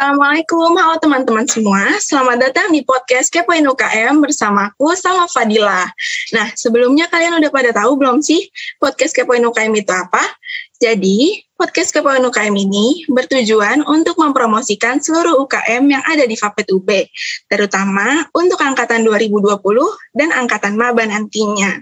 Assalamualaikum, halo teman-teman semua. Selamat datang di podcast Kepoin UKM bersama aku, sama Fadila. Nah, sebelumnya kalian udah pada tahu belum sih podcast Kepoin UKM itu apa? Jadi, podcast Kepoin UKM ini bertujuan untuk mempromosikan seluruh UKM yang ada di Fapet UB, terutama untuk angkatan 2020 dan angkatan maba nantinya.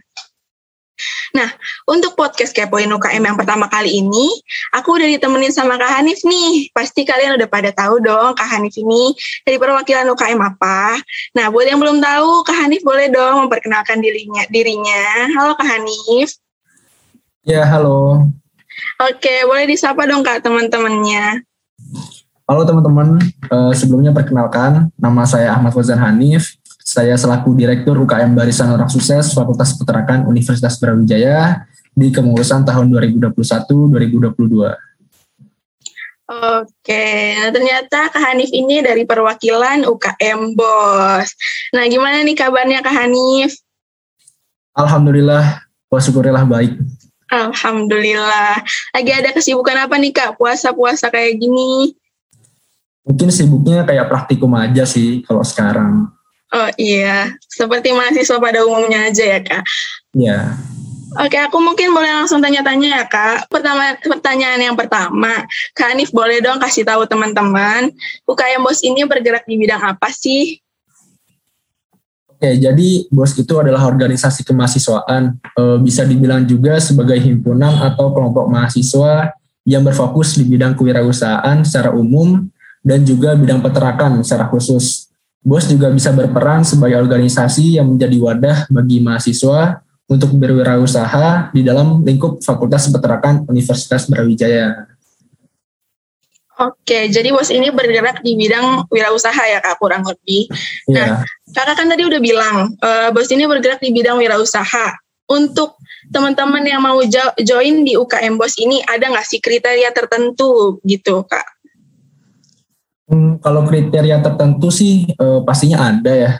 Nah, untuk podcast Kepoin UKM yang pertama kali ini, aku udah ditemenin sama Kak Hanif nih. Pasti kalian udah pada tahu dong Kak Hanif ini dari perwakilan UKM apa. Nah, buat yang belum tahu, Kak Hanif boleh dong memperkenalkan dirinya. dirinya. Halo Kak Hanif. Ya, halo. Oke, boleh disapa dong Kak teman-temannya. Halo teman-teman, uh, sebelumnya perkenalkan, nama saya Ahmad Fazan Hanif, saya selaku Direktur UKM Barisan Orang Sukses Fakultas Peternakan Universitas Brawijaya di kepengurusan tahun 2021-2022. Oke, nah ternyata Kak Hanif ini dari perwakilan UKM BOS. Nah, gimana nih kabarnya Kak Hanif? Alhamdulillah, wa syukurillah baik. Alhamdulillah. Lagi ada kesibukan apa nih Kak? Puasa-puasa kayak gini? Mungkin sibuknya kayak praktikum aja sih kalau sekarang. Oh iya, seperti mahasiswa pada umumnya aja ya kak. Iya. Oke, aku mungkin boleh langsung tanya-tanya ya kak. Pertama, pertanyaan yang pertama, Kak Anif boleh dong kasih tahu teman-teman, UKM BOS ini bergerak di bidang apa sih? Oke, jadi BOS itu adalah organisasi kemahasiswaan. E, bisa dibilang juga sebagai himpunan atau kelompok mahasiswa yang berfokus di bidang kewirausahaan secara umum dan juga bidang peternakan secara khusus. BOS juga bisa berperan sebagai organisasi yang menjadi wadah bagi mahasiswa untuk berwirausaha di dalam lingkup Fakultas Peternakan Universitas Brawijaya. Oke, jadi BOS ini bergerak di bidang wirausaha ya Kak, kurang lebih. Nah, yeah. Kakak kan tadi udah bilang, uh, BOS ini bergerak di bidang wirausaha. Untuk teman-teman yang mau join di UKM BOS ini, ada nggak sih kriteria tertentu gitu Kak? Hmm, kalau kriteria tertentu sih eh, pastinya ada ya.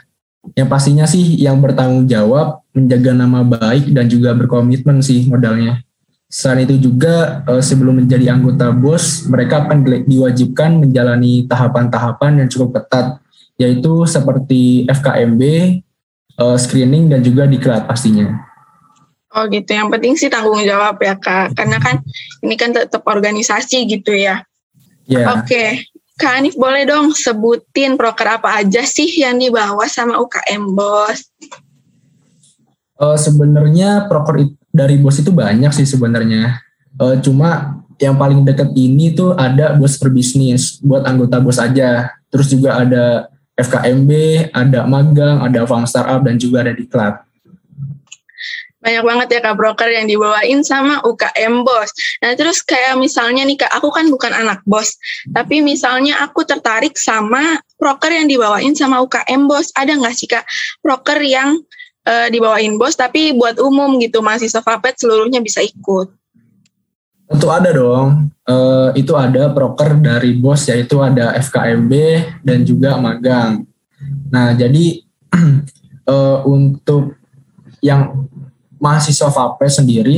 Yang pastinya sih yang bertanggung jawab, menjaga nama baik dan juga berkomitmen sih modalnya. Selain itu juga eh, sebelum menjadi anggota BOS, mereka akan diwajibkan menjalani tahapan-tahapan yang cukup ketat, yaitu seperti FKMB, eh, screening dan juga diklat pastinya. Oh gitu, yang penting sih tanggung jawab ya kak, karena kan ini kan tetap organisasi gitu ya. Yeah. Oke, okay. Kak Anif boleh dong sebutin proker apa aja sih yang dibawa sama UKM Bos? Uh, sebenarnya proker dari Bos itu banyak sih sebenarnya. Uh, cuma yang paling dekat ini tuh ada Bos Berbisnis buat anggota Bos aja. Terus juga ada FKMB, ada magang, ada farm startup dan juga ada diklat banyak banget ya kak broker yang dibawain sama UKM bos. Nah terus kayak misalnya nih kak, aku kan bukan anak bos, tapi misalnya aku tertarik sama broker yang dibawain sama UKM bos. Ada nggak sih kak broker yang uh, dibawain bos tapi buat umum gitu, mahasiswa Fapet seluruhnya bisa ikut? Tentu ada dong. Uh, itu ada broker dari bos yaitu ada FKMB dan juga magang. Nah jadi uh, untuk yang mahasiswa FAPE sendiri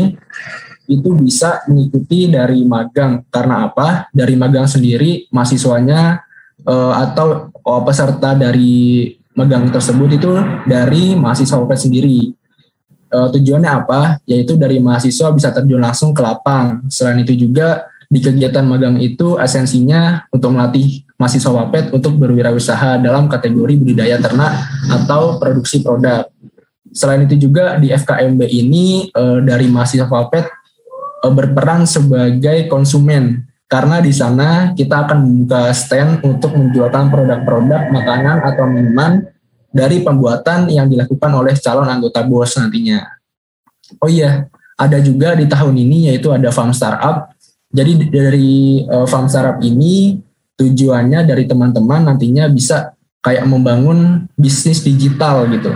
itu bisa mengikuti dari magang karena apa? Dari magang sendiri mahasiswanya uh, atau oh, peserta dari magang tersebut itu dari mahasiswa FAPE sendiri. Uh, tujuannya apa? Yaitu dari mahasiswa bisa terjun langsung ke lapang. Selain itu juga di kegiatan magang itu esensinya untuk melatih mahasiswa WAPET untuk berwirausaha dalam kategori budidaya ternak atau produksi produk. Selain itu juga di FKMB ini uh, dari mahasiswa Valpet uh, berperan sebagai konsumen karena di sana kita akan membuka stand untuk menjualkan produk-produk makanan atau minuman dari pembuatan yang dilakukan oleh calon anggota BOS nantinya. Oh iya, ada juga di tahun ini yaitu ada farm startup. Jadi dari uh, farm startup ini tujuannya dari teman-teman nantinya bisa kayak membangun bisnis digital gitu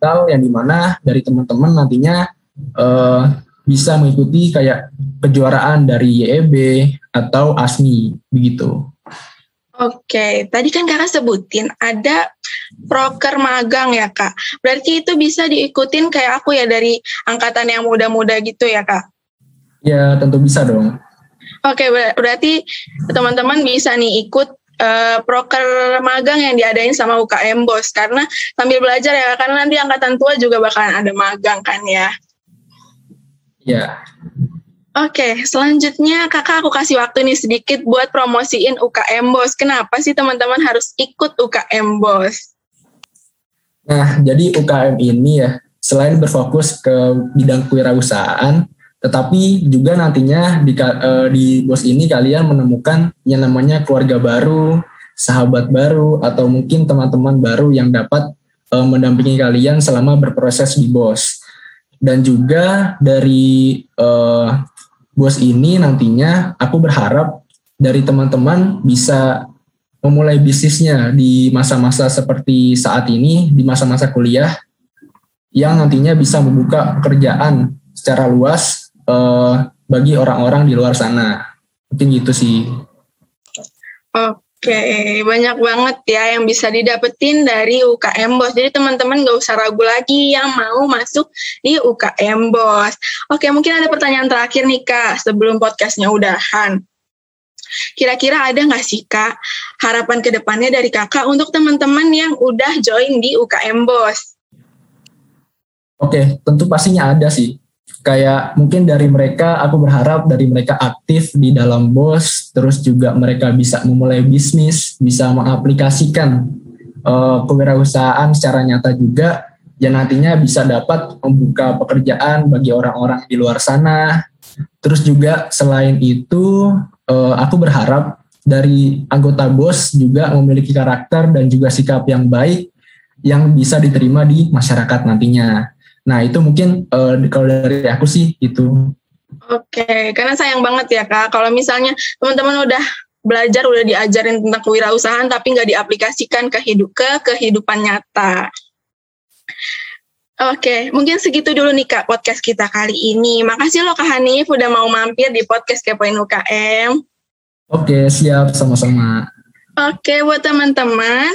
digital yang di mana dari teman-teman nantinya uh, bisa mengikuti kayak kejuaraan dari YEB atau ASMI begitu. Oke, tadi kan kakak sebutin ada proker magang ya kak. Berarti itu bisa diikutin kayak aku ya dari angkatan yang muda-muda gitu ya kak? Ya tentu bisa dong. Oke, berarti teman-teman bisa nih ikut uh, proker magang yang diadain sama UKM Bos karena sambil belajar ya karena nanti angkatan tua juga bakalan ada magang kan ya. Ya. Oke, selanjutnya kakak aku kasih waktu nih sedikit buat promosiin UKM Bos. Kenapa sih teman-teman harus ikut UKM Bos? Nah, jadi UKM ini ya selain berfokus ke bidang kewirausahaan, tetapi juga nantinya di, uh, di bos ini kalian menemukan yang namanya keluarga baru, sahabat baru, atau mungkin teman-teman baru yang dapat uh, mendampingi kalian selama berproses di bos. Dan juga dari uh, bos ini nantinya aku berharap dari teman-teman bisa memulai bisnisnya di masa-masa seperti saat ini, di masa-masa kuliah, yang nantinya bisa membuka pekerjaan secara luas uh, bagi orang-orang di luar sana. Mungkin gitu sih. Oke, banyak banget ya yang bisa didapetin dari UKM Bos. Jadi teman-teman gak usah ragu lagi yang mau masuk di UKM Bos. Oke, mungkin ada pertanyaan terakhir nih Kak, sebelum podcastnya udahan. Kira-kira ada nggak sih Kak harapan ke depannya dari Kakak untuk teman-teman yang udah join di UKM Bos? Oke, tentu pastinya ada sih kayak mungkin dari mereka aku berharap dari mereka aktif di dalam bos terus juga mereka bisa memulai bisnis bisa mengaplikasikan uh, kewirausahaan secara nyata juga yang nantinya bisa dapat membuka pekerjaan bagi orang-orang di luar sana. Terus juga selain itu uh, aku berharap dari anggota bos juga memiliki karakter dan juga sikap yang baik yang bisa diterima di masyarakat nantinya Nah itu mungkin uh, kalau dari aku sih itu. Oke, karena sayang banget ya kak. Kalau misalnya teman-teman udah belajar, udah diajarin tentang kewirausahaan, tapi nggak diaplikasikan ke hidup ke kehidupan nyata. Oke, mungkin segitu dulu nih Kak podcast kita kali ini. Makasih loh Kak Hanif udah mau mampir di podcast Kepoin UKM. Oke, siap sama-sama. Oke, buat teman-teman,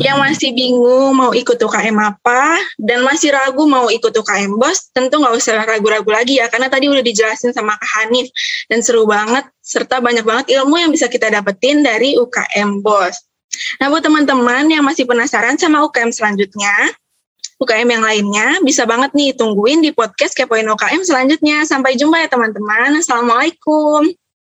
yang masih bingung mau ikut UKM apa dan masih ragu mau ikut UKM bos, tentu nggak usah ragu-ragu lagi ya karena tadi udah dijelasin sama Kak Hanif dan seru banget serta banyak banget ilmu yang bisa kita dapetin dari UKM bos. Nah buat teman-teman yang masih penasaran sama UKM selanjutnya, UKM yang lainnya bisa banget nih tungguin di podcast Kepoin UKM selanjutnya. Sampai jumpa ya teman-teman. Assalamualaikum.